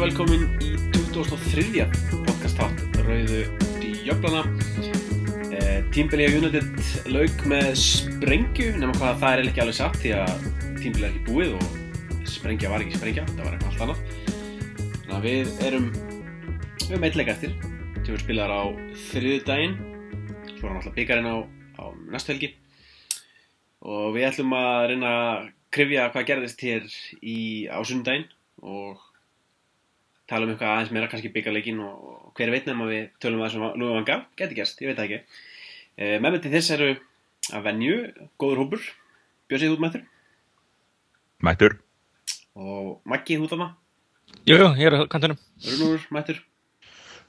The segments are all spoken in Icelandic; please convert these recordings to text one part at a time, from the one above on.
og velkomin í 2003. podcast þátt Rauðu út í jöflana. Eh, Tímbilið United lauk með sprengju nema hvað það er ekki alveg satt því að tímbilið er ekki búið og sprengja var ekki sprengja, þetta var eitthvað allt annað. Þannig að við erum við erum eitthvað eftir. Sem við spilaðar á þriðdægin svo er náttúrulega byggarinn á, á næstu helgi og við ætlum að reyna að krifja hvað gerðist hér í, á sundaginn og tala um eitthvað aðeins meira kannski byggarleikin og, og hver veit nefn að við tölum að þessum nú vanga, geti gerst, ég veit það ekki. E, með með til þess eru að venju góður hópur, Björnsið út mættur. Mættur. og Maggi út af maður, Jú, jú, ég er á kantunum. Rúnur mættur.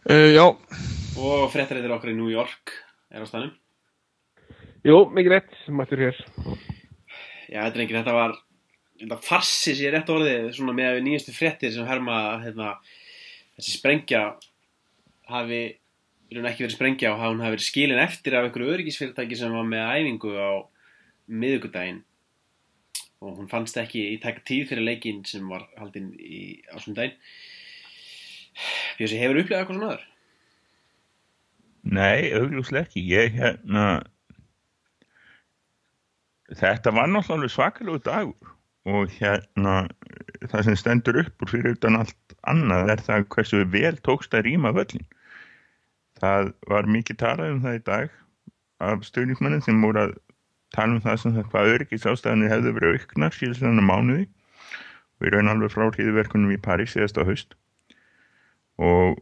Uh, já, og fréttareitir okkar í New York er á stanum Jú, mikið rétt, mættur hér. Já, þetta er enginn, þetta var þetta farsi sér rétt orðið svona með við nýjustu fréttir sem herma hérna, þessi sprengja hafi ekki verið sprengja og hún hafi verið skilin eftir af einhverju öryggisfyrirtæki sem var með æfingu á miðugudaginn og hún fannst ekki í tæka tíð fyrir leikinn sem var haldinn í ásundaginn Bjössi, hefur upplegað eitthvað svona öður? nei, augljóslega ekki. Ég hérna, þetta var náttúrulega svakalegu dagur og hérna, það sem stendur upp úr fyrir utan allt annað er það hversu vel tókst að rýma völlin. Það var mikið talað um það í dag af stöðnismennin sem voru að tala um það sem það hvað öryggisástæðanir hefðu verið auknar síðan þannig mánuði og í raun alveg frá hríðverkunum í París síðast á haust og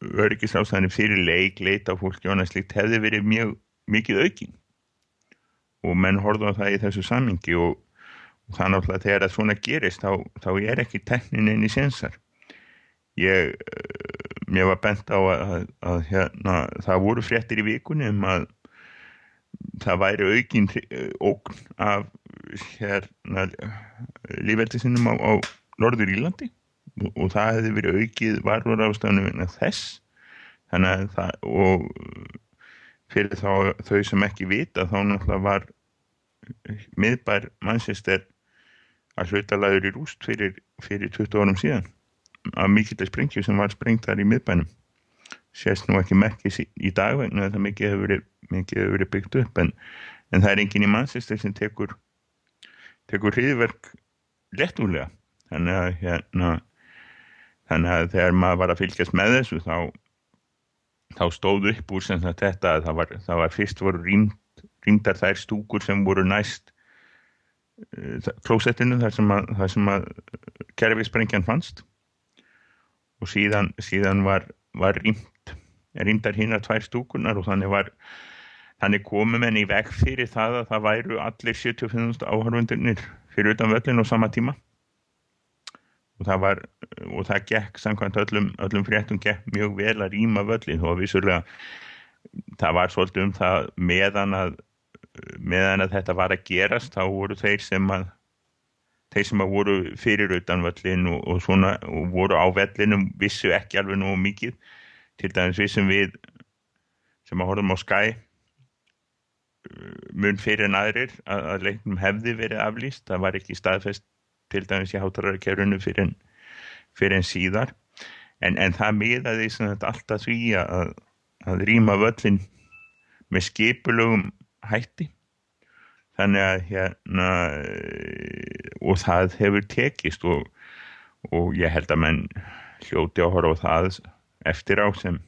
öryggisástæðanir fyrir leik, leita á fólki og annað slíkt hefði verið mjög mikið aukin og menn horfðu á það í þessu samingi og, það náttúrulega þegar að svona gerist þá, þá er ekki teknin inn í sensar. Ég eh, mér var bent á að, að, að hérna, það voru fréttir í vikunni um að það væri aukin ógn af hérna lífveldisinnum á, á Norður Írlandi og, og það hefði verið aukið varur ástafnum vegna þess. Þannig að það og fyrir þá, þau sem ekki vita þá náttúrulega var miðbær Manchester að hlutalagur í rúst fyrir, fyrir 20 árum síðan af mikilvæg sprengju sem var sprengt þar í miðbænum. Sést nú ekki merkis í, í dag vegna þetta mikið hefur verið, mikið verið byggt upp en, en það er enginn í Manchester sem tekur tekur hriðverk léttúlega þannig að hérna þannig að þegar maður var að fylgjast með þessu þá þá stóð upp úr sem þetta að það var, það var fyrst voru rýmd, rýmdar þær stúkur sem voru næst klósettinu þar sem að, að kerfisprengjan fannst. Og síðan, síðan var, var rýmt, rýmdar hinn að tvær stúkunar og þannig var þannig komum enn í veg fyrir það að það væru allir 75.000 áhörfundunir fyrir utan völlin á sama tíma. Og það var og það gekk samkvæmt öllum, öllum fréttum gekk mjög vel að rýma völlin og vissulega það var svolítið um það meðan að meðan að þetta var að gerast þá voru þeir sem að þeir sem að voru fyrir utan völlin og, og svona og voru á vellinum vissu ekki alveg nú mikið. Til dæmis vissum við sem að horfum á skæ mun fyrir en aðrir að, að leiknum hefði verið aflýst. Það var ekki staðfest til dæmis í hátalarkerfinu fyrir en, fyrir en síðar. En, en það miðaði alltaf því að, að rýma völlin með skipulögum hætti. Þannig að hérna og það hefur tekist og, og ég held að menn hljóti að horfa á það eftir á sem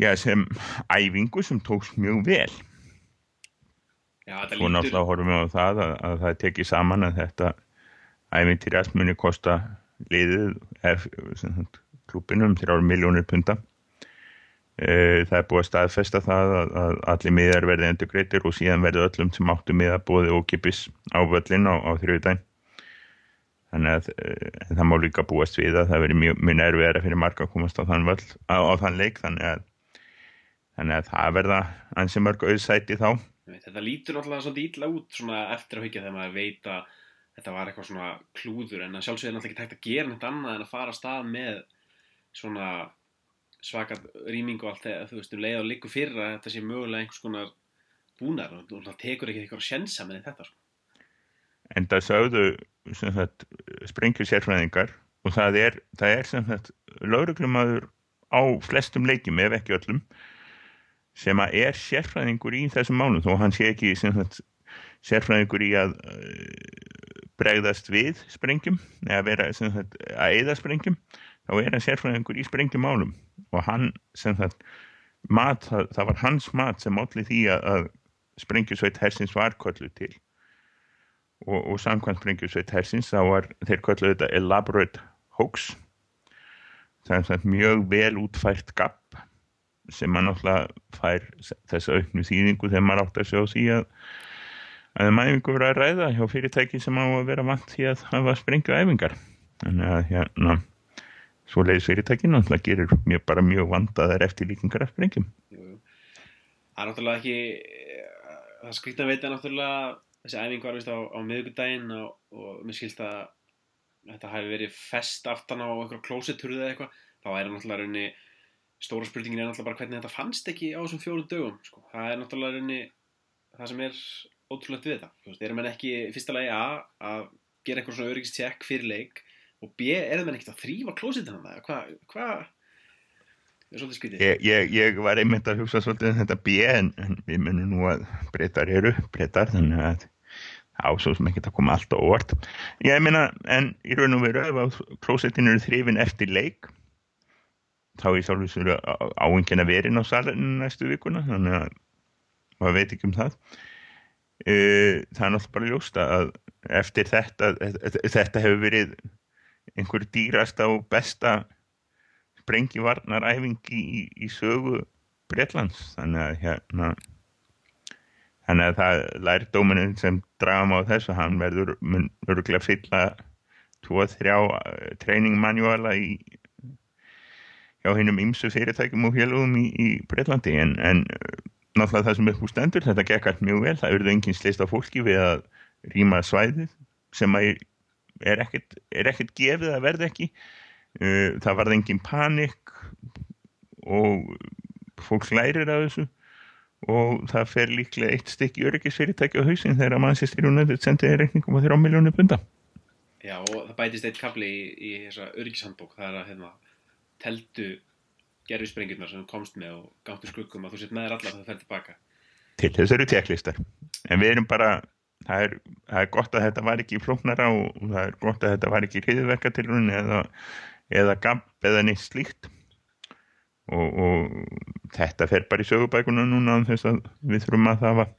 já, sem æfingu sem tókst mjög vel. Já, og náttúrulega horfum við á það að, að það tekið saman að þetta æfintýrjast muni kosta liðið klúpinum þrjára miljónir punta það er búið að staðfesta það að, allir miðar verði endur greitir og síðan verði öllum sem áttu miða bóði og kipis á völlin á, á þrjöðdæn þannig að e, það má líka búast við að það veri mjög, mjög nervera fyrir marga að komast á þann, völl, á, á þann leik. Þannig að, þannig að það verða ansi mörg auðsæti þá. Þetta lítur náttúrulega svolítið ítla út eftir að haukja þegar maður veit að þetta var eitthvað klúður en að er náttúrulega ekki tægt að gera svaka rýming og allt þegar þú veist um leið og líku fyrir að þetta sé mögulega einhvers konar búnar og það tekur ekki eitthvað að sjensa með þetta sko. En það sögðu sagt, sprengjur sérfræðingar og það er, það er sem þetta lauruglumadur á flestum leikjum ef ekki öllum sem að er sérfræðingur í þessum málum þó hann sé ekki sem þetta sérfræðingur í að uh, bregðast við sprengjum eða vera sem sagt að eða sprengjum þá er hann sérfræðingur í sprengjumálum og hann sem sagt mat, það, það var hans mat sem allir því að, að sprengjusveit hersins var köllu til. Og, og samkvæmt sprengjusveit hersins þá var þeir köllu þetta elaborate hoax. Það er sagt mjög vel útfært gap sem maður náttúrulega fær þessa auknu þýðingu þegar maður átt að sjá því að að mæfingu verið að ræða hjá fyrirtæki sem á að vera vant því að hafa sprengju æfingar. Þannig að hérna svo leiðis fyrirtæki náttúrulega gerir mjög, bara mjög vandaðar eftir líkingar Jú, jú. Það er náttúrulega ekki, eh, það skrýtna veit að náttúrulega þessi æfing var vist á, á miðugudaginn og, og mér skilst að þetta hafi verið fest aftan á eitthvað klóseturðu eða eitthvað, þá er náttúrulega raunni, stóra spurningin er náttúrulega bara hvernig þetta fannst ekki á þessum fjórum dögum, sko. Það er náttúrulega raunni það sem er ótrúlegt við þetta. Þú veist, erum enn ekki fyrsta lagi A að gera eitthvað svona öryggistjekk fyrir leik og B, erum enn ekkert að þrýfa klósetina það? Hvað, hvað, það er svolítið skrítið. ég, ég, ég var einmitt að hugsa svolítið um þetta B en, við munum nú að breytar eru breytar þannig að ásó sem ekki að koma alltaf óvart ég meina, en í raun og veru ef að klósetin eru þrifin eftir leik þá er sjálfur svo áengin að verin á salinu næstu vikuna þannig að maður veit ekki um það uh, það er náttúrulega bara ljóst að eftir þetta þetta hefur verið einhver dýrasta og besta sprengjivarnaræfing í, í, sögu Breitlands þannig að hérna þannig að það læri dóminin sem drama á þessu, hann verður mun örgulega fylla 2-3 treiningmanjúala í hjá hinnum ymsu fyrirtækjum og félagum í, í Breitlandi en, en náttúrulega það sem er hús stendur, þetta gekk allt mjög vel, það verður enginn slist á fólki við að rýma svæðið sem að er ekkert, er ekkert gefið að verða ekki. Uh, það varð engin panik og fólk lærir af þessu. Og það fer líklega eitt stykki öryggisfyrirtæki á hausin þegar Manchester United sendiði reikningum á þrjá miljónu bunda Já, og það bætist eitt kapli í, í þessa öryggishandbók, það er að teldu gerfi sprengjurnar sem þú komst með og gáttu skuggum að þú sett með þér allar þegar það fer tilbaka til þess eru tjekklistar en við erum bara það er, það er gott að þetta var ekki flóknara og það er gott að þetta var ekki hriðverkatilrun eða, eða gabb eða neitt slíkt. Og, og þetta fer bara í sögubækuna núna þess að við þurfum að það var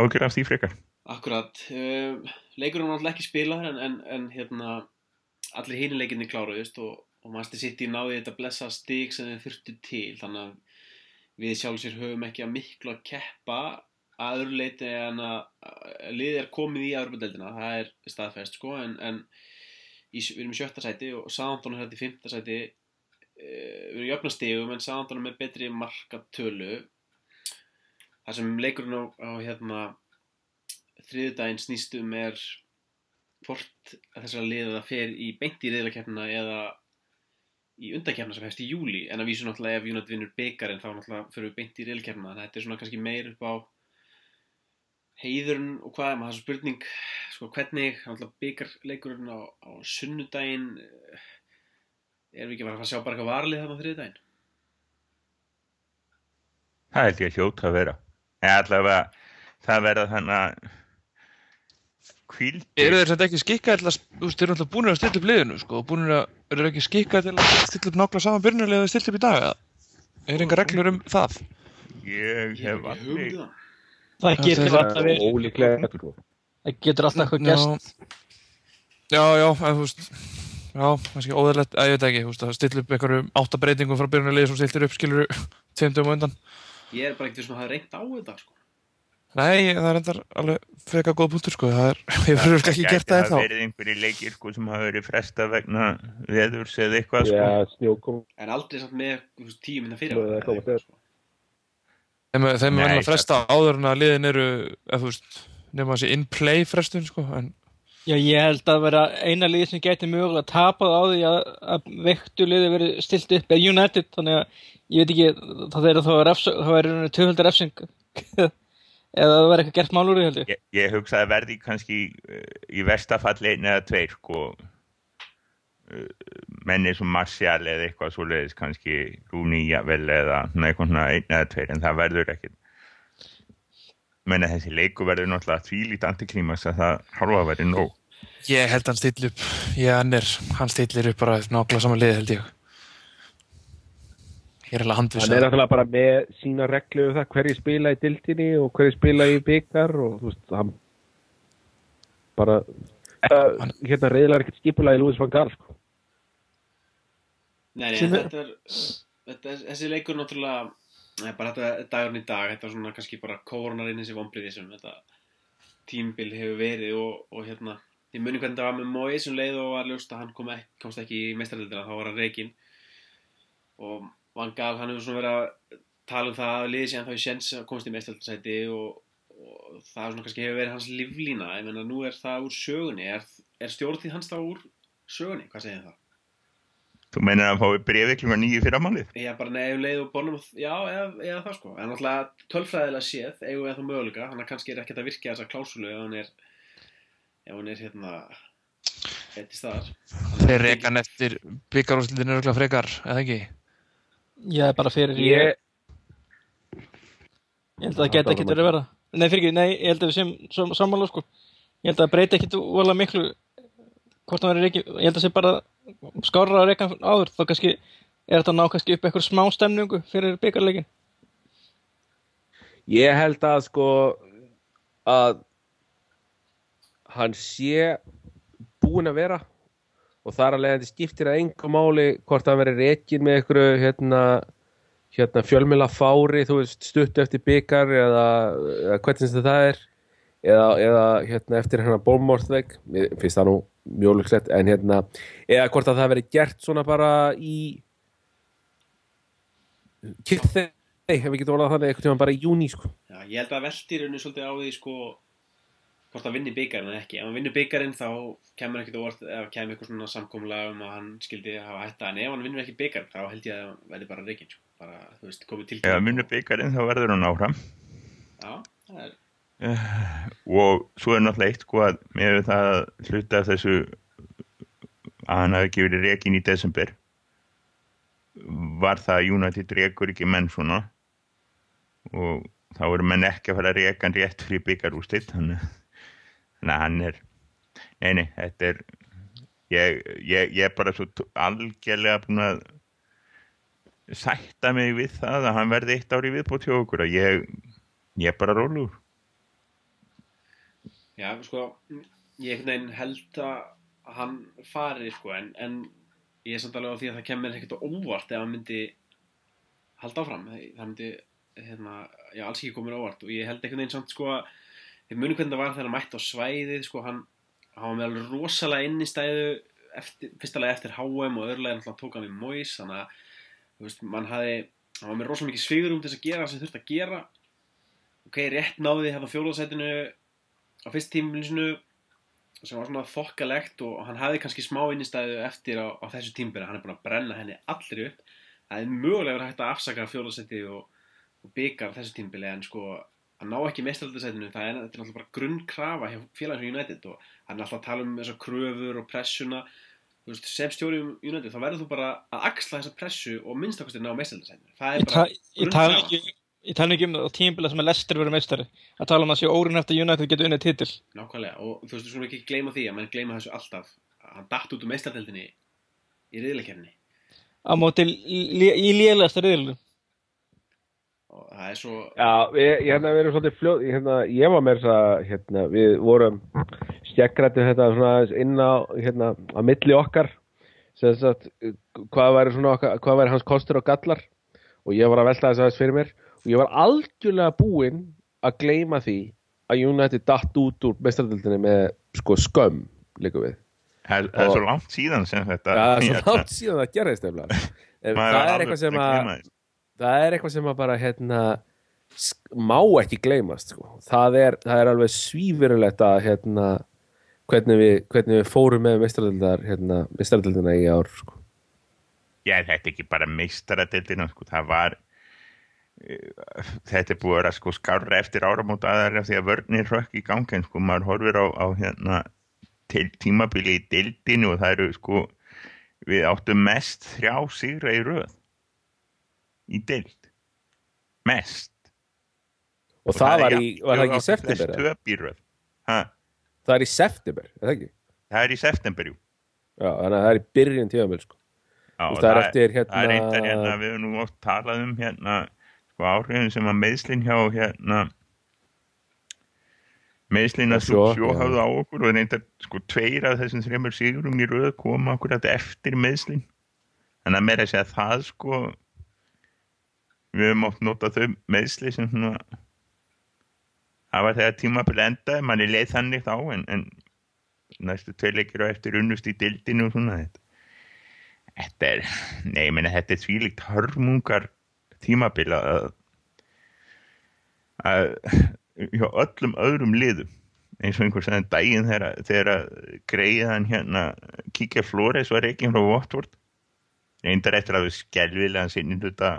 ágjör af því frekar. Akkurat, um, leikurinn var náttúrulega ekki spilað en, en, en hérna allir hini leikinni kláruðist og, og Master City náði þetta blessa stík sem þið þurftu til. Þannig að við sjálfsir höfum ekki að miklu að keppa að öðru leiti en að liðið er komið í aðurbandeldina, það er staðfest sko, en, en í, við erum í sjötta sæti og Sándón er hérna í fymta sæti. E, við erum í öfnastegum en Sándón er með betri markatölu. Það sem leikurinn á, á hérna þriðudaginn snýstum er hvort þessara liðið það fer í beint í reyðlakeppnina eða í undakeppna sem hefst í júli en að vísu náttúrulega ef United vinnur byggarinn þá náttúrulega fyrir við beint í reyðlakeppna þetta er svona kannski meir upp á heiðurinn og hvað er maður það spurning sko hvernig byggarleikurinn á, á sunnudaginn erum við ekki að fara að sjá bara eitthvað varlið þarna þriðdaginn Það held ég að hljóta að vera eða allavega það verða þannig að kvíld Eru þeir samt ekki skikkað til að, þú veist, þeir eru alltaf búinir að stilla upp liðinu, sko, og búinir að, eru þeir ekki skikkað til að stilla upp nákvæmlega saman byrjunarlið að stilla upp í dag, eða? Er enga reglur um það? ég hef hugmynd aldrei um það Það getur alltaf verið, Ólíklega sko. það getur alltaf eitthvað gæst. Já, já, en þú veist, já, kannski óðurlegt, að ég veit ekki, þú veist, að stilla upp einhverjum áttabreitingum frá byrjunarlið sem stiltir upp, skilur, tveimtum og undan. ég er bara ekkert sem að hafa reynt á þetta sko. Nei, það er endar alveg freka góð punktur, sko, það er, ég verður ekki gert það Það þá. verið einhverju leikir sko, sem hafa verið fresta vegna veðurs eða eitthvað sko. Já, Þeim, er verður að það- fresta áður en að liðin eru, eða þú veist, nema þessi in-play frestun, sko, en Já, ég held að vera eina lið sem gæti mögulega tapað á því að, að veiktu liði verið stilt upp eða United, þannig að ég veit ekki, það er það verður töfaldar refsing. Eða það verður eitthvað gert mál úr því held ég. ég, ég hugsa að verði kannski uh, í verstafalli einn eða tveir sko, uh, menni sem Martial eða eitthvað svoleiðis kannski Rúni Javel eða eitthvað svona einn eða tveir en það verður ekkert menna þessi leiku verður náttúrulega þvílít antiklímas að það halva verið nóg Ég held hann stillir upp, ég hann er, hann stillir upp bara nákvæmlega saman lið held ég. Ég er alveg handviss Hann er náttúrulega bara með sína reglu um það hverju spila í dildinni og hverju spila í byggar og þú veist, hann bara uh, hérna reyðilega ekkert skipulaði Lúis van Gaal sko. Nei, nei, Sem þetta er, þetta er, þessi leikur náttúrulega, nei, bara þetta dagurinn í dag, þetta er svona kannski bara kórunar inn þessi vombriði sem þetta tímbil hefur verið og, og hérna, ég muni hvernig það var með Mói sem leið og var ljóst að hann kom ekki, komst ekki í meistaraldina, þá var hann reikinn og Van Gaal, hann hefur svona verið að tala um það að liði síðan þá í sjens að komast í meistaraldasæti og, og það er svona kannski hefur verið hans líflína, ég menna nú er það úr sögunni, er, er stjórntíð hans þá úr sögunni, hvað segir það? Þú meinar að fái brefið klunga nýju fyrramálið? Já, bara nefn leið og bónum, já, eða, eða það sko. En náttúrulega tölfræðilega séð, eigum við þá möguleika, þannig að kannski er ekkert að virka þessa klásulu ef hann er, ef hann er hérna, eitt í staðar. Þeir rekan eftir byggarúsliðinu örgulega frekar, eða ekki? Ég er bara fyrir ég, Ég, ég held að það geti ekkert verið að vera Nei, fyrir ekki, nei, ég held að við séum sam- sammála sko Ég held að það breyti ekkert vola miklu hvort það verið reiki Ég held að það sé bara skárra að reyka áður þá kannski er þetta að ná kannski upp eitthvað smá stemningu fyrir byggarleikin ég held að sko að hann sé búinn að vera og þar að leiðandi skiptir að engu máli hvort hann verið reikin með einhverju hérna, hérna fjölmjöla fári þú veist stutt eftir byggar eða, eða hvernig það er eða, eða hérna eftir hérna bólmórþvegg, finnst það nú mjólugslegt en hérna eða hvort að það verið gert svona bara í kyrþei, ef við getum orðað þannig einhvern tímann bara í júni sko Já, ég held að veltir henni svolítið á því sko, hvort hann vinni byggarinn eða ekki. Ef hann vinni byggarinn þá kemur ekkert óvart, ef kemur eitthvað svona samkomlega um að hann skildi hafa hætta. En ef hann vinnur ekki byggarinn þá held ég að hann verði bara reikinn, sko. Bara, þú veist, komið til Ef að munur byggarinn þá verður hann áfram Já, það er, og svo er náttúrulega eitt sko að með það að hluta þessu að hann hafi ekki verið rekin í desember var það að United rekur ekki menn svona? Og þá eru menn ekki að fara að reka hann rétt fyrir byggarústitt þannig að hann er nei, nei, þetta er ég, ég, ég er bara svo algjörlega búin að sætta mig við það að hann verði eitt ári viðbútt hjá okkur að ég, ég er bara rólugur já, sko, ég held að hann fari, sko, en, en ég er samt alveg á því að það kemur ekkert óvart ef hann myndi halda áfram. Það myndi, hérna, já, alls ekki komið á óvart og ég held einhvern veginn samt, sko, ég muni hvernig það var þegar hann mætti á svæðið, sko, hann, hann var með alveg rosalega inn í stæðu fyrstulega eftir HM og öðrulega náttúrulega tók hann við Mois, þannig að, þú veist, mann hafði, hann var með rosalega mikið svigur um þess að gera það sem þurfti að gera. Ok, rétt náði hérna fjóðarsætinu á fyrst tímbilinu sem var svona þokkalegt og hann hafði kannski smá innistæðu eftir á, á þessu tímbili, hann er búin að brenna henni allri upp. Það er mögulega verið hægt að afsaka fjóðarsæti og, og byggar þessu tímbili en sko að ná ekki mestraldasætinu, það er, náttúrulega bara grunnkrafa hjá félagsum United og hann er alltaf að tala um þessar kröfur og pressuna þú veist, sem stjóri um United þá verður þú bara að axla þessa pressu og minnst okkur ná mestraldasætinu það er bara grunnkrafa. Ég tala ekki um það á tímabila sem að Lester verið meistari. Að tala um að sé órun eftir United getur unnið titil. Nákvæmlega, og þú veist, þú skulum ekki gleyma því að mann gleyma þessu alltaf. Að hann datt út úr meistaradeildinni í riðleikernni á móti í lélegasta riðilinu og það er svo Já, við, hérna, við erum svolítið fljóð, hérna, ég var með þess að, hérna, við vorum skeggrættu þetta svona inn á, hérna, á milli okkar, sem sagt, hvað væri svona okkar, hvað væri hans kostur og gallar? Og ég var að velta þess aðeins fyrir mér og ég var algjörlega búinn að gleyma því að United datt út úr mestradildinni með, sko, skömm, líka við. Það er svo langt síðan sem þetta það er svo langt síðan nefnilega. En Maður það er eitthvað sem að, það er eitthvað sem að bara hérna má ekki gleymast sko. það, er, það er alveg svífurulegt að hérna hvernig við, hvernig við fórum með mestradildar hérna, mestradildina í ár sko. Þetta er ekki bara meistaradeildina, sko, það var þetta er búið að vera sko skárra eftir áramót aðeins því að vörnir rökk í gangi en sko maður horfir á, á hérna til tímabili í deildinu og það eru sko við áttum mest þrjá sigra í röð í deild. Mest. Og það var, er í, var það ekki í september það er í september, er það ekki? það er í september jú. Já, þannig að það er í byrjun tíðanbel sko. Já, veist, það er eftir, það er hérna- reyndar hérna, við höfum nú oft talað um hérna, sko áhrifin sem að meðslinn hjá hérna meðslinn að Já, sjó, sjó já. hafðu á okkur og reyndar sko tveir af þessum þreymur sigurum í röð koma okkur þetta eftir meðslinn þannig að meira að segja það sko við höfum oft notað þau meðsli sem svona það var þegar tímabil endaði manni leið þannig þá en, en næstu tvei leikir á eftir unnust í dildinu og svona þetta Þetta er, nei, ég meina, þetta er svílíkt hörmungar tímabil að, að hjá öllum öðrum liðum eins og einhver sagði um daginn þegar, þegar greiðan hérna kíkja Flores var ekki frá Watford. Reyndar eftir að við skelvilega sinni þetta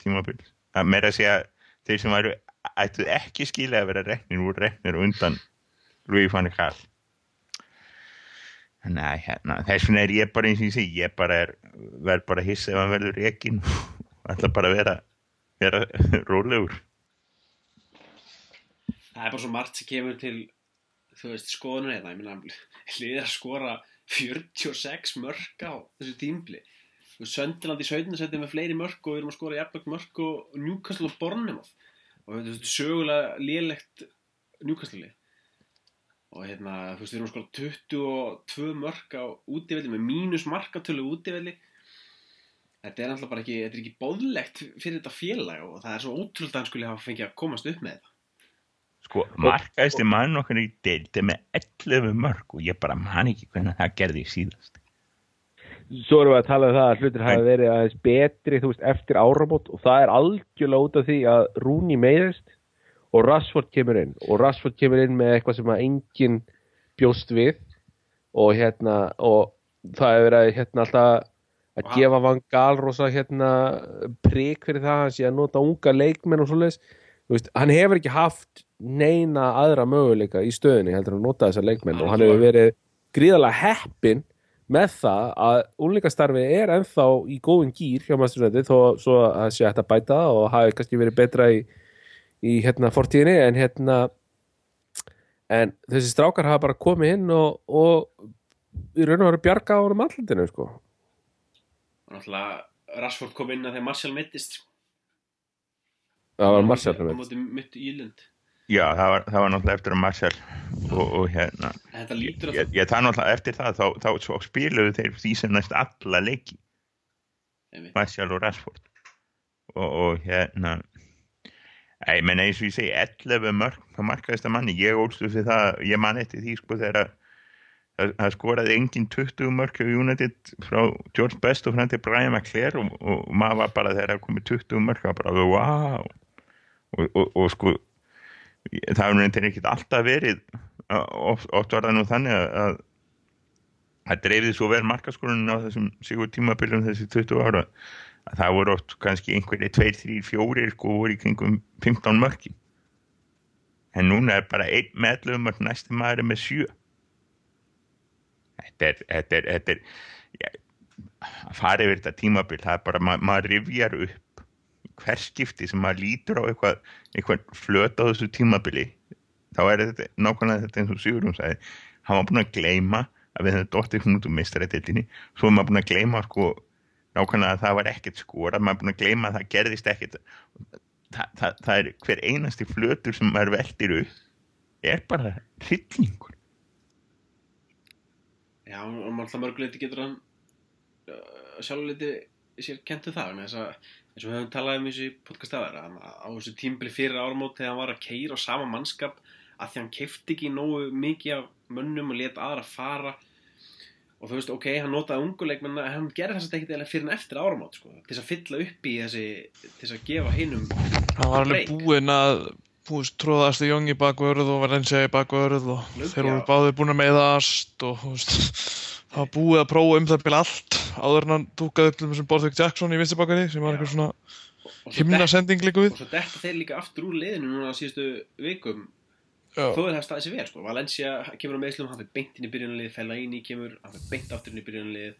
tímabil að meira að segja þeir sem væru ættu ekki skilja að vera reknir úr reknir undan Louis van Gaal. Nei, hérna, þess vegna er ég bara eins og ég segi, ég bara er, verð bara hissa ef hann verður rekin ætla bara að vera, vera rólegur. Það er bara svo margt sem kemur til, þú veist, skoðunum hérna. Ég meina, liðir að skora 46 mörg á þessu tímbli. Þú veist, Söndiland í 17. seti með fleiri mörg og við erum að skora jafnveg mörg og Newcastle og Bournemouth. Og þetta er sögulega lélegt Newcastle. Og hérna, þú veist, við erum að skora 22 mörg á útivelli með mínus markatölu útivelli. Þetta er alltaf bara ekki, þetta er ekki bóðlegt fyrir þetta félag og það er svo ótrúld að hann skulle hafa fengið að komast upp með þetta. Sko, markaðist mann okkar í deildi með 11 mörg og ég bara man ekki hvernig það gerði síðast. Svo erum við að tala um það að hlutir hafi verið aðeins betri, þú veist, eftir áramót og það er algjörlega út af því að Rúni meiðist og Rashford kemur inn og Rashford kemur inn með eitthvað sem að enginn bjóst við og hérna og það hefur verið hérna alltaf að Vá. gefa Van Gaal rosa hérna prik fyrir það hann sé að nota unga leikmenn og svoleiðis hann hefur ekki haft neina aðra möguleika í stöðunni heldur að nota þessa leikmenn og hann hefur verið gríðarlega heppin með það að úrleikastarfi er ennþá í góðum gýr hjá maðurstjórnandi þó svo að sé hægt að bæta það og hafi kannski verið betra í, í hérna fortíðinni en hérna en þessi strákar hafa bara komið inn og, og í raun og veru bjarga á honum allandinu sko. Og náttúrulega Rashford kom inn að þegar Martial mittist sko. það var Marcial á móti mitt Ílund Já, það var, það var náttúrulega eftir að Marcel og, og hérna, þetta lítur að ég, ég það náttúrulega eftir það, þá, þá svo spiluðu þeir því sem næst alla leiki. Marcel og Rashford. Og, og hérna, ég menna eins og ég segi, 11 mörg, það markaðist að manni, ég ólstu fyrir það, ég man eftir því sko þegar að það, skoraði engin 20 mörg hjá United frá George Best og frem til Brian McClare og, og, maður var bara þegar það komið 20 mörg, var bara, wow og, og, og sko það hefur reyndir ekkert alltaf verið oft, var það nú þannig að, að það dreifði svo vel markaskorunin á þessum sigur tímabiljum þessi 20 ára að það voru oft kannski einhverju 2, 3, 4 sko voru í kringum 15 mörki en núna er bara einn með 11 mörk næsti maður er með 7 þetta er þetta er, þetta er já, að fara yfir þetta tímabil það er bara, ma maður rifjar upp hver skipti sem maður lítur á eitthvað, eitthvað flöt á þessu tímabili. Þá er þetta nákvæmlega þetta eins og Sigurum sagði. Hann var búin að gleyma að við hefum dottið hún út úr meistarætildinni svo er maður búin að gleyma sko nákvæmlega að það var ekkert skora maður er búin að gleyma að það gerðist ekkert. Þa, það, það er hver einasti flötur sem maður veldir upp er bara hryllingur já, og alltaf mörguleiti getur hann uh, sjálfleiti sér kentu það vegna þess að eins og við höfum talað um þessu podcast aðeins að á þessu tímbili fyrir áramót þegar hann var að keira á sama mannskap að því hann kefti ekki nógu mikið af mönnum og leta aðra fara. Og þú veist, ok, hann notaði unguleik menn hann gerði þess að ekkert eða fyrir en eftir áramót sko, til þess að fylla upp í þessi til þess að gefa hinum Hann var alveg búinn að búist tróðast í Jóngi bakvörð og Valencia í bakvörð og Löngu, þeir voru já. báðir búin að meiðast og það var búið að prófa um það byrja allt áður en hann túkaði upp þessum Borðvík Jackson í vinsti bakverði sem var eitthvað svona himnasending líka við og svo detta þeir líka aftur úr liðinu núna á síðustu vikum Já. þó er það staðið sér vel sko. Valencia kemur á meðslum, hann fyrir beint inn í byrjunarlið Fellaini kemur, hann fyrir beint aftur inn í byrjunarlið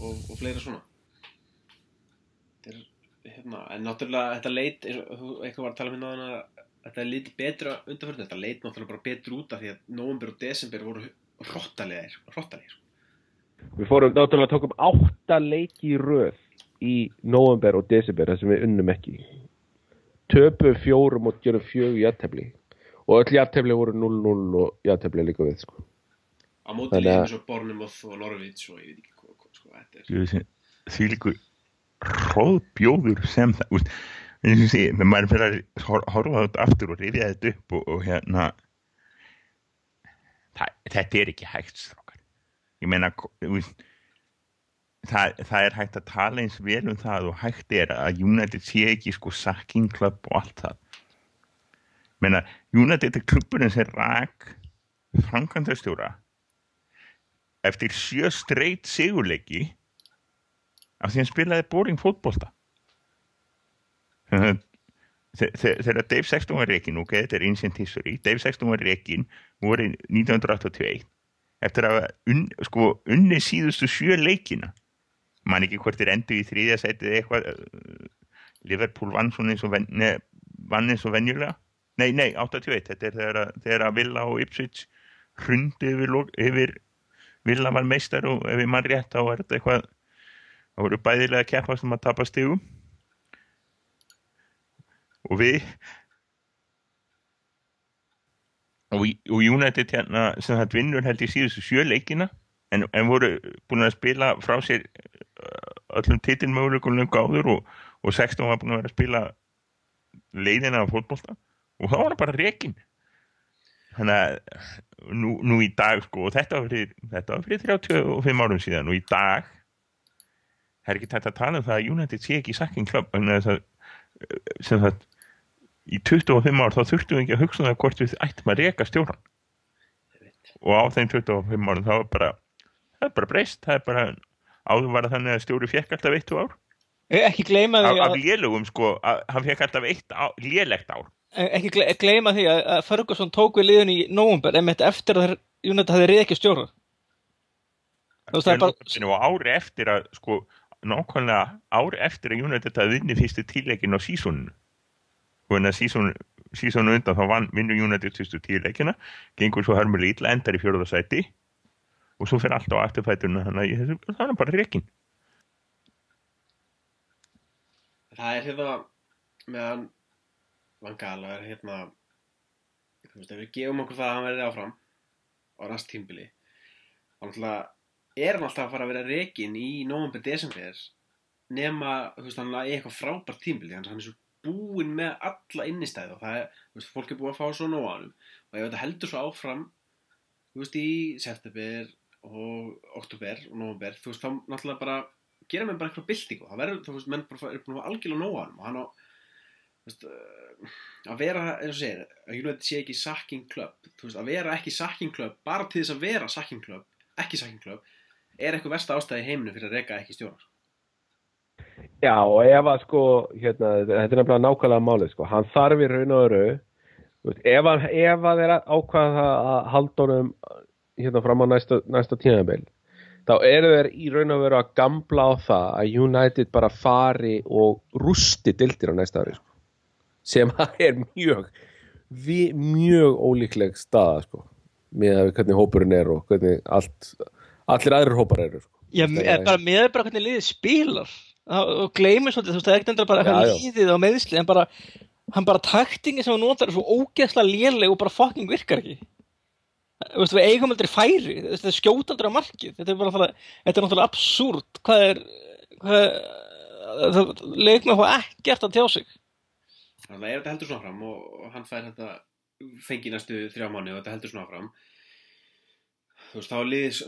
og, og fleira svona þetta er, hérna, en náttúrulega þetta leit, eitthvað var að tala um hérna þetta leit betra undanförn þetta leit náttúrulega bara betur út af því að november og desember voru hrottalegir hrottalegir Við fórum náttúrulega tókum átta leiki í röð í november og desember þar sem við unnum ekki. Töpu fjórum og gerum fjög jættefli. Og öll jættefli voru 0-0 og jættefli líka við, sko. á móti Þannig að- liðum eins og Bornemouth og Norwich og ég veit ekki hvað, sko, þetta er því líku hróðbjóður sem það menn maður fyrir að hor- horfa þetta aftur og rifja þetta upp og, og hérna það, þetta er ekki hægt strákar. Ég meina það, það er hægt að tala eins vel um það og hægt er að United sé ekki sko sacking club og allt það. Meina United er klubburinn sem rak framkvæmdastjóra eftir sjö straight sigurleiki af því hann spilaði boring fótbolta þegar Dave Sexton var reikin ok, þetta er ancient history Dave Sexton var reikin voru 1981 eftir að unn, sko, unni síðustu sjö leikina. Man ekki hvort er endur í þriðja sætið eða eitthvað uh, Liverpool vann svona eins og vann eins og venjulega. Nei, nei, 81, þetta er þegar, að- þegar að Villa og Ipswich hrundi yfir, yfir Villa var meistar og ef ég mann rétt þá var þetta eitthvað það voru bæðilega keppast um að tapa stigum. og við og, í- og United hérna sem það vinnur held í síðustu sjö leikina. En, en voru búin að spila frá sér uh, öllum titilmöguleikunum gáður og, og 16 var búin að vera að spila leiðina af fótbolta. Og þá var hann bara rekin þannig að nú, nú í dag sko og þetta var fyrir, þetta var fyrir 35 árum síðan og í dag það er ekki tætt að tala um það að United sé ekki sakking klubb eh, sem það í 25 ár þá þurftum við ekki að hugsa um það hvort við ættum að reka stjóran og á þeim 25 árum þá er bara það er bara breyst, það er bara áður var það þannig að stjóri fekk alltaf eitt ár. Eh, Ekki gleyma því af að, lélugum sko, að, hann fekk alltaf eitt ár, lélegt ár. Eh, ekki gle- gleyma því að að Ferguson tók við liðun í einmitt eftir að reykja stjóra Þú veist, það er bara- og ári eftir að sko, nákvæmlega ári eftir að United að vinni fyrstu tíleikin á sísoninu og en að sísonu, sísonu undan þá vann, vinnur United fyrstu tíleikina gengur svo hörmulega illa, endar í fjóruðarsæti og svo fyrir allt á afturfætuna þannig að það er bara reikin það er hérna meðan Vangala er hérna veist, við gefum okkur það að hann verði áfram á næst tímbili þá náttúrulega er hann alltaf að fara að vera rekin í november, desember nema, þú veist, hann er eitthvað frábært tímbili hann er svo búinn með alla innistæði og það er, þú veist, fólk er búið að fá svo hann og ef þetta heldur svo áfram þú veist, í september og oktober og november þú veist, þá náttúrulega bara gera menn bara eitthvað byltingu, það verður, þú veist, menn bara er búin að hafa algjörlega hann og hann á þú veist, uh, að vera, eins og segir að United sé ekki sacking club. Þú veist, að vera ekki sacking club bara til þess að vera sacking club, ekki sacking club er eitthvað versta ástæði heiminu fyrir að reka ekki stjórar Já, og ef að sko, hérna, þetta er nefnilega nákvæmlega málið, sko, hann þarf í raun og öru, ef að, ef að þeir ákvaða að halda honum hérna fram á næsta, næsta tímabil, þá eru þeir í raun og veru að gamla á það að United bara fari og rústi dildir á næsta ári, sko, sem að er mjög, vi, mjög ólíkleg staða, sko, með að hvernig hópurinn er og hvernig allt, allir aðrir hópar eru, sko. Já, er bara með bara hvernig liðið spilar og gleymir svolítið, þú veist, það er ekkert endur bara Já, liðið á meðsli en bara, hann bara taktingin sem hann notar er svo ógeðslega léleg og bara fucking virkar ekki. Þú veist, við eigum aldrei færi, þú veist, það skjóta aldrei á markið. Þetta er bara það, þetta er náttúrulega absúrt hvað er hvað, það leik með hvað ekkert að tjá sig. Þannig að þetta heldur svona fram og, og hann fær þetta fengi næstu þrjá manni og þetta heldur svona fram þú veist,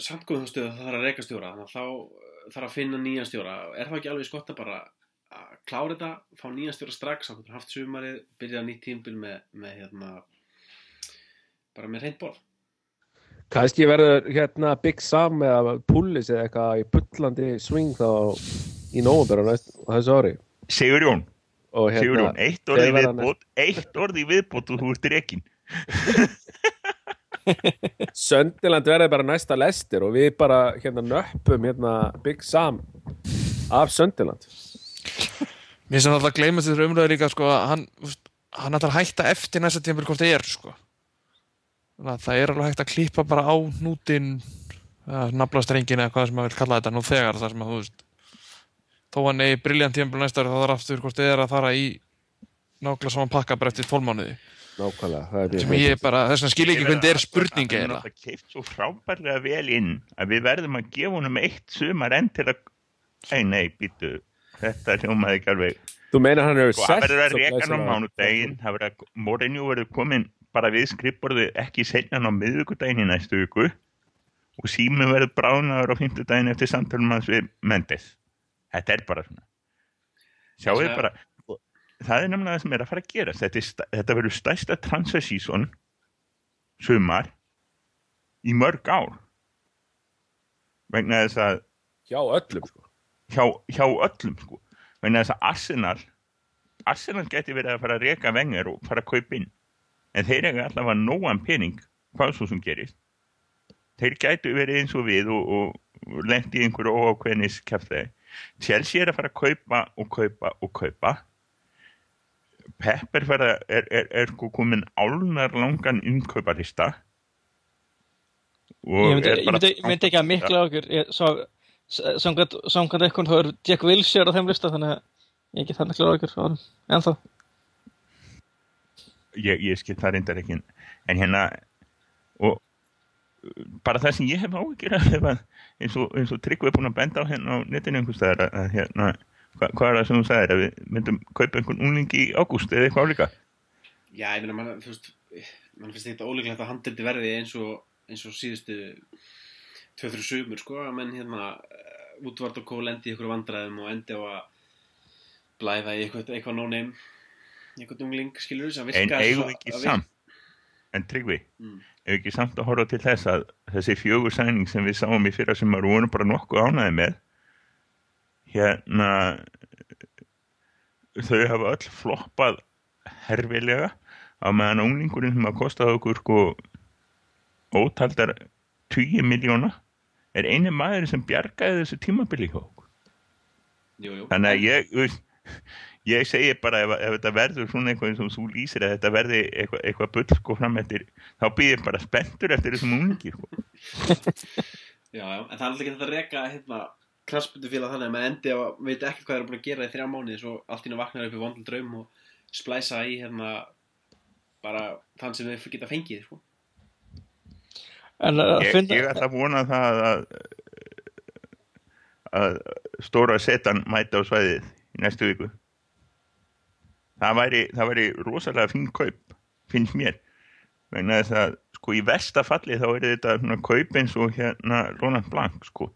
þá er komið þá stöðu að það þarf að reka stjóra þannig að þá þarf að finna nýjan stjóra. Er það ekki alveg skott að bara að klára þetta, fá nýjan stjóra strax þá getur haft sumarið, byrja nýtt tímbil með, með hérna bara með reynd borð? Kannski verður hérna Big Sam eða Pullis eða eitthvað í bullandi swing þá í á næst á þessu ári. Sigur Jón, og Sigur hérna, Jón, eitt orði viðbót eitt orði viðbót og þú ert rekin Söndiland verði bara næsta lestir og við bara hérna nöppum hérna Big Sam af Söndiland Mér sem alltaf gleymast þessar umröður líka sko hann, hann ætlar að hætta eftir næsta tímpil hvort það er sko. Það er alveg hægt að klippa bara á nútin naflastrengin eða hvað sem maður vil kalla þetta nú þegar þar sem að þú veist þó hann eigi briljant tímpil næsta ári þá þarf aftur hvort það er að fara í nákvæmlega saman pakka bara eftir 12 mánuði. Nákvæmlega, það er þess vegna skil ég ekki hvernig þetta er spurning Það er náttúrulega keift svo frábærlega vel inn að við verðum að gefa honum eitt sumar enn til að Nei, nei, býtu, þetta hljómaði ekki alveg. Þú meinar hann hefur Sko, hann verður að reka hann á mánudaginn það verður að Mourinho verður komin bara við skrifborðu ekki senjan á miðvikudaginn í næstu viku og sími verður bránaður á fimmtudaginn eftir samtalum hans við Mendes. Þetta er bara svona. Sjáu þið Svo- bara það er nefnilega það sem er að fara að gera þetta, þetta verður stærsta transfer season sumar í mörg ár. Vegna þess að hjá öllum sko. hjá, hjá öllum sko. vegna þess að Arsenal Arsenal geti verið að fara að reka vengar og fara að kaupa inn. En þeir eru allavega nógan pening hvað svo sem gerist. Þeir gætu verið eins og við og, og lendi í einhverju óákveðnis kæftæði Chelsea er að fara að kaupa og kaupa og kaupa Pep er, er, er, sko komin álnar langan innkauparista Ég myndi, myndi ekki að mikla okkur samkvæmt eitthvað þá er Jack Wilshere á þeim lista þannig að ég get þannig klára okkur á honum. Ennþá. Ég, ég skil það reyndar ekki. En hérna og bara það sem ég hef að eins og, og Tryggvi er búin að benda á hérna á netinu einhvers staðar að, að hérna hva, hvað er það sem þú sagðir að við myndum kaupa einhvern ungling í ágúst eða eitthvað álíka Já, ég meina, mann finnst þetta ólíklegt að handildi verði eins og, eins og síðustu 2-3 sumur, sko, að menn hérna útvart og kól endi í ykkur vandræðum og endi á að blæða í eitthvað, eitthvað no-name, eitthvað ungling, skilur þú, sem en virkar eigum svo- við ekki samt en Tryggvi, Mm. eigum við ekki samt að horfa til þess að þessi fjögur sæning sem við sáum í fyrra sem við vorum bara nokkuð ánæði með hérna þau hafa öll floppað herfilega á meðan unglingurinn sem að kostaði okkur sko ótaldar 20 miljóna er eini maður sem bjargaði þessu tímabili hjá okkur Jú, jú. þannig að ég ég segi bara ef, ef þetta verður svona eitthvað eins og þú lýsir að þetta verði eitthvað, eitthvað bull sko fram eftir þá býð ég bara spenntur eftir þessum unglingi sko. Já, en það er alltaf ekki þetta að reka hérna krassbundu félag þannig að maður endi að veit ekki hvað þeir eru búin að gera í þrjá mánuði svo allt í nú vaknar upp í vondul draum og splæsa í hérna bara þann sem þeir geta fengið, sko. en að ég, finna ég ætla að vona það að, að stóra setan mæti á svæðið í næstu viku það væri, það væri rosalega fín kaup finnst mér vegna þess að sko í versta falli þá er þetta svona kaup eins og hérna Roland Blanc sko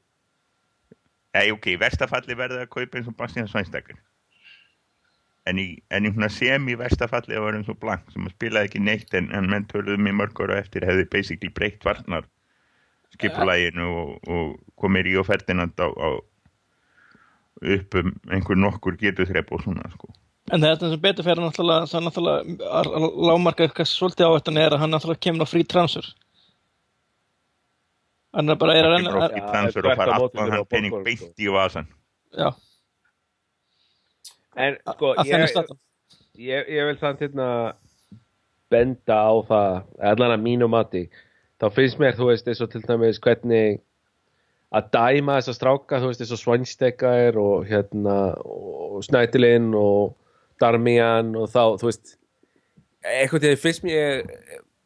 Ei, ok, í versta falli verða að kaupa eins og Bastian Sveinstakar en í, en í svona sem í versta falli það var eins og Blanc sem spilaði ekki neitt en, en menn töluðum í mörg ára eftir hefði basically breytt varnar skipulæginu og, og komir í og Ferdinand á, á upp um einhver nokkur getur þrepp og svona sko. En það er þetta sem betur fyrir náttúrulega, náttúrulega lágmarka eitthvað svolítið ávættan er að hann náttúrulega kemur á frí transfer. Hann er bara er að Já, transfer þvert og fara allan hann pening borgarann, sko. beint í vasan já, En sko, að ég, ég, ég vil samt hérna benda á það, allan að mínu mati, þá finnst mér, þú veist, eins og til dæmis hvernig að dæma þessa stráka, þú veist, eins og Svanstekar og hérna, og Snætilinn og Darmian og þá, þú veist, eitthvað til því finnst mér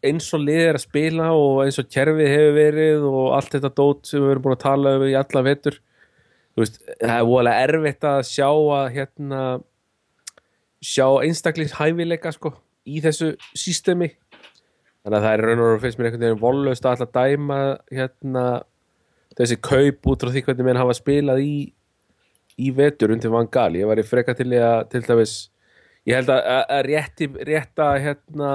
eins og liðið er að spila og eins og kerfið hefur verið og allt þetta dót sem við erum búin að tala um í alla veist, það er voðalega erfitt að sjá að hérna sjá einstaklings hæfileika sko í þessu sístemi þannig að það er raun og raun finnst mér einhvern veginn vollaust að alltaf dæma hérna þessi kaup út frá því hvernig menn hafa spilað í í vetur undir Van Gaal. Ég var í freka til að til dæmis ég held að, að rétti rétta hérna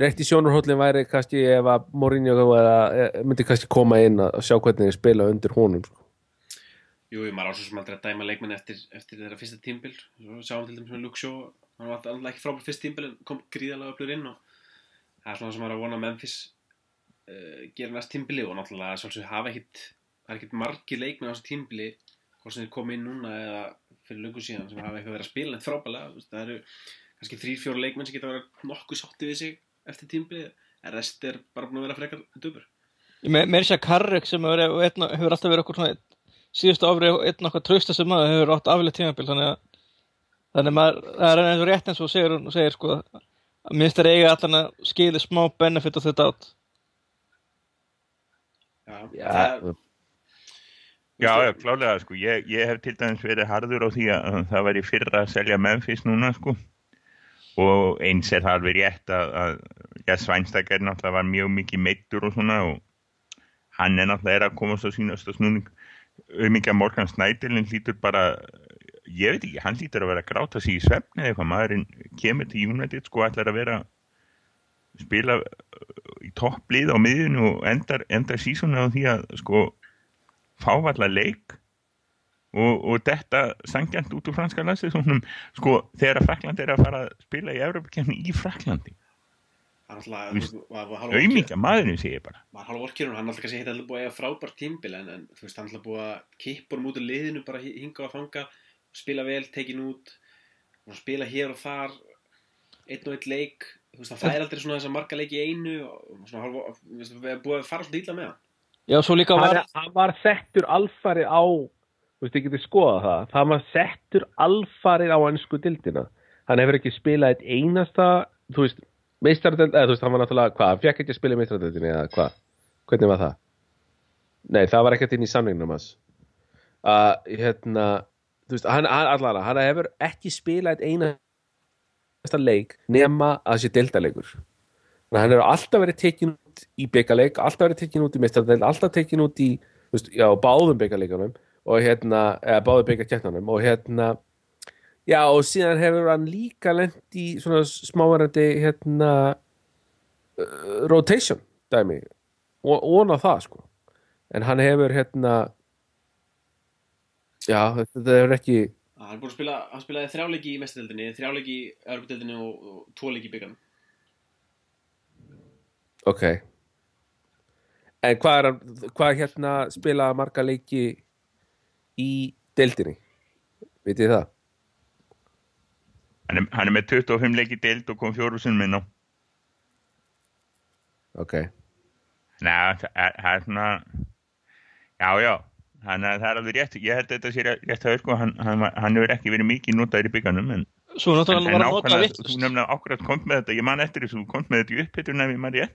rétti sjónurhóllin væri kannski ef að Mourinho eða, myndi kannski koma inn að sjá hvernig þeir spila undir honum sko. Jú, jú, maður ásvo sem aldrei að dæma leikmenn eftir, eftir þeirra fyrsta tímbil sjáum til dæmis með Luke Shaw Hann var alltaf ekki frábært fyrst tímbil en kom gríðalega öflur inn og það er svona sem maður er að vona Memphis uh, gera næst tímbili og náttúrulega svolítið hafa ekkit það er ekkit margir leikmenn á þessu tímbili hvort sem þeir koma inn núna eða fyrir löngu síðan sem hafa eitthvað verið að spila en veist, það eru kannski þrýr, fjóra leikmenn sem geta verið nokkuð sátti við sig eftir tímbili en rest er bara búin að vera frekar dubur Mér er sér að Karrik sem hefur, einn, hefur alltaf verið okkur svona síðustu áfri einn okkar trösta sem maður hefur átt aflega tímabil þannig að þannig að maður, það er eins og rétt eins og segir, segir sko að minnst er eiga allan að skili smá benefit á þetta átt Já, Já, það, Já, já, klálega, sko, ég, ég hef til dæmis verið harður á því að það væri fyrra að selja Memphis núna, sko og eins er það alveg rétt að, að já, Svænstakar náttúrulega var mjög mikið meittur og svona og hann er náttúrulega er að komast á sínast og snúning um mikið að Morgan Snædilin hlýtur bara ég veit ekki, hann hlýtur að vera að gráta sig í svefni eða eitthvað, maðurinn kemur til United sko, ætlar að vera spila uh, í topplið á miðjunu og endar, endar sísonu á því að sko fávalla leik og, og þetta sangjant út úr franska landsliðsóknum sko þegar að Frakland er að fara að spila í Evropakefni í Fraklandi er auðmíka maðurinn sé ég bara. Var halv orkjörun, hann alltaf kannski hitt alltaf búið að eiga frábært tímbil en, en þú veist, hann alltaf búið að út úr liðinu bara hi- hinga og fanga spila vel, tekin út og spila hér og þar einn og einn leik. Þú veist, það er aldrei svona þess að marga leiki í einu og svona veist, við erum búið að fara alltaf ítla með hann. Já, svo líka var hann var settur alfarið á þú veist, ég geti skoðað það. Það var settur alfarið á ennsku dildina hann hefur ekki spilað eitt einasta þú veist, meistaradeld eða þú veist, hann var náttúrulega, hvað, hann fekk ekki að spila í meistaradeldinni eða hvað, hvernig var það? Nei, það var ekkert inn í samningnum hans. Að, hérna þú veist, hann, allara, hann hefur ekki spilað eitt einasta leik nema að sé að hann hefur alltaf verið tekin út í byggaleik, alltaf verið tekin út í mestardel, alltaf tekin út í, þú veist, já, báðum byggaleikunum og hérna, eða báðum byggakettunum og hérna, já, og síðan hefur hann líka lent í svona smáverandi, hérna, uh, rotation, dæmi, og á það, sko. En hann hefur, hérna, já, þetta hefur ekki, hann er búið að spila, hann spilaði þrjáleiki í mestadeldinni þrjáleiki í örbudeldinni og, og tvoleiki í byggarnum ok. En hvað er hann, hvað hérna spila marga leiki í deildinni? Vitið þið það? hann er, hann er með 25 leiki deild og kom fjóru sinni minna Ok. Nei, það er, svona já, já. Þannig að það er alveg rétt, ég held að þetta sé rétt að sko, hann, hann, hann hefur ekki verið mikið notaður í bygganum en, Svo en, náttúrulega en var að nota nákvæmlega, vitt þú nefnilega ákvæmt kom með þetta, ég man eftir þessu, þú kom með þetta í upphitun ef ég man rétt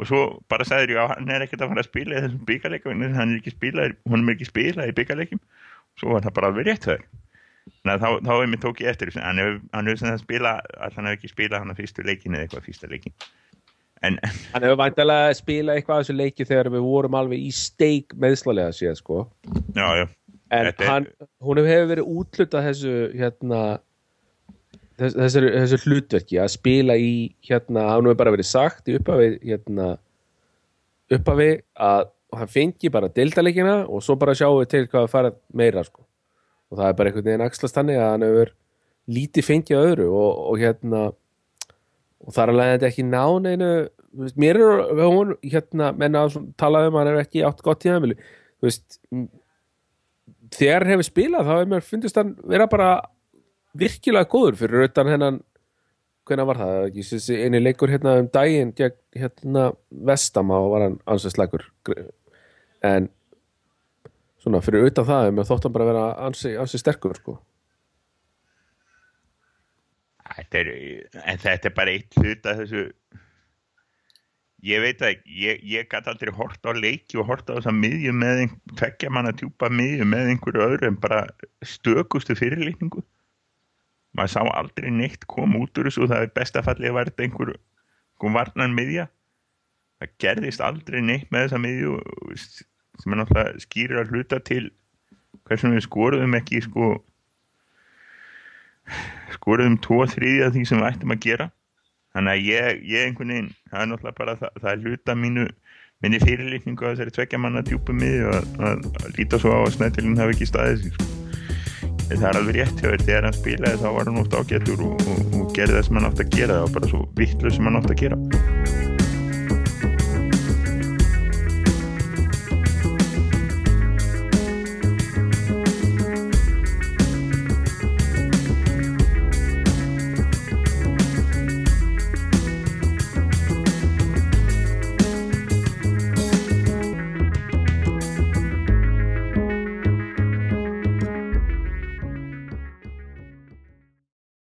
og svo bara sagður ég að hann er ekkert að fara að spila í þessum byggarleikum, hann er ekki spilað hann er ekki spilað í byggarleikum svo var það bara alveg rétt að þá, þá er mér tók ég eftir hann hefur, sem það spila, að hann hefur ekki spilað hann að fyrstu leikin eða eitthvað fyrsta leikin en, Hann hefur væntalega spilað eitthvað af þessu leiki þegar við vorum alveg í steik meðslalega séð, sko. já, já, En hann, hún hefur verið útlutað þessu, hérna, þess, þessu, þessu hlutverki að spila í, hérna, hann hefur bara verið sagt í upphafi, hérna, upphafi að hann fengi bara deildaleikina og svo bara sjáum við til hvað að fara meira, sko. Og það er bara einhvern veginn axlast þannig að hann hefur lítið fengið öðru og, og hérna, og það er alveg þetta ekki nán einu mér er hún hérna menna að tala um að hann er ekki átt gott tíðanvili þú veist þegar hann hefur spilað þá hefur mér fundist hann vera bara virkilega góður fyrir utan hennan hvenær var það, ekki þessi eini leikur hérna um daginn gegn hérna Vestama og var hann ansveg slagur en svona fyrir utan það hefur mér þótt hann bara vera ansi, ansi sterkur sko. Þetta er, en þetta er bara eitt hlut að þessu. Ég veit ekki, ég, ég gæti aldrei hort á leiki og hort á þessa miðju með ein- tveggja manna djúpa miðju með einhverju öðru en bara stökustu fyrirlitningu maður sá aldrei neitt koma út úr þessu. Og það er besta fallið að verða einhver, varnan miðja það gerðist aldrei neitt með þessa miðju sem er náttúrulega skýrir að hluta til hversum við skoruðum ekki sko skoruðum tvo þriðja því sem við ættum að gera. Þannig að ég, ég einhvern veginn það er náttúrulega bara það, það er hluta mínu minni fyrirlitningu að þessari tveggja manna djúpu miði og að, að, að líta svo á að snættilinn hafi ekki staðið sig sko. Það er alveg rétt þér þegar hann spilaði þá var hann oft ágættur og, og, og gerði það sem hann átt að gera það var bara svo vittlu sem hann átt að gera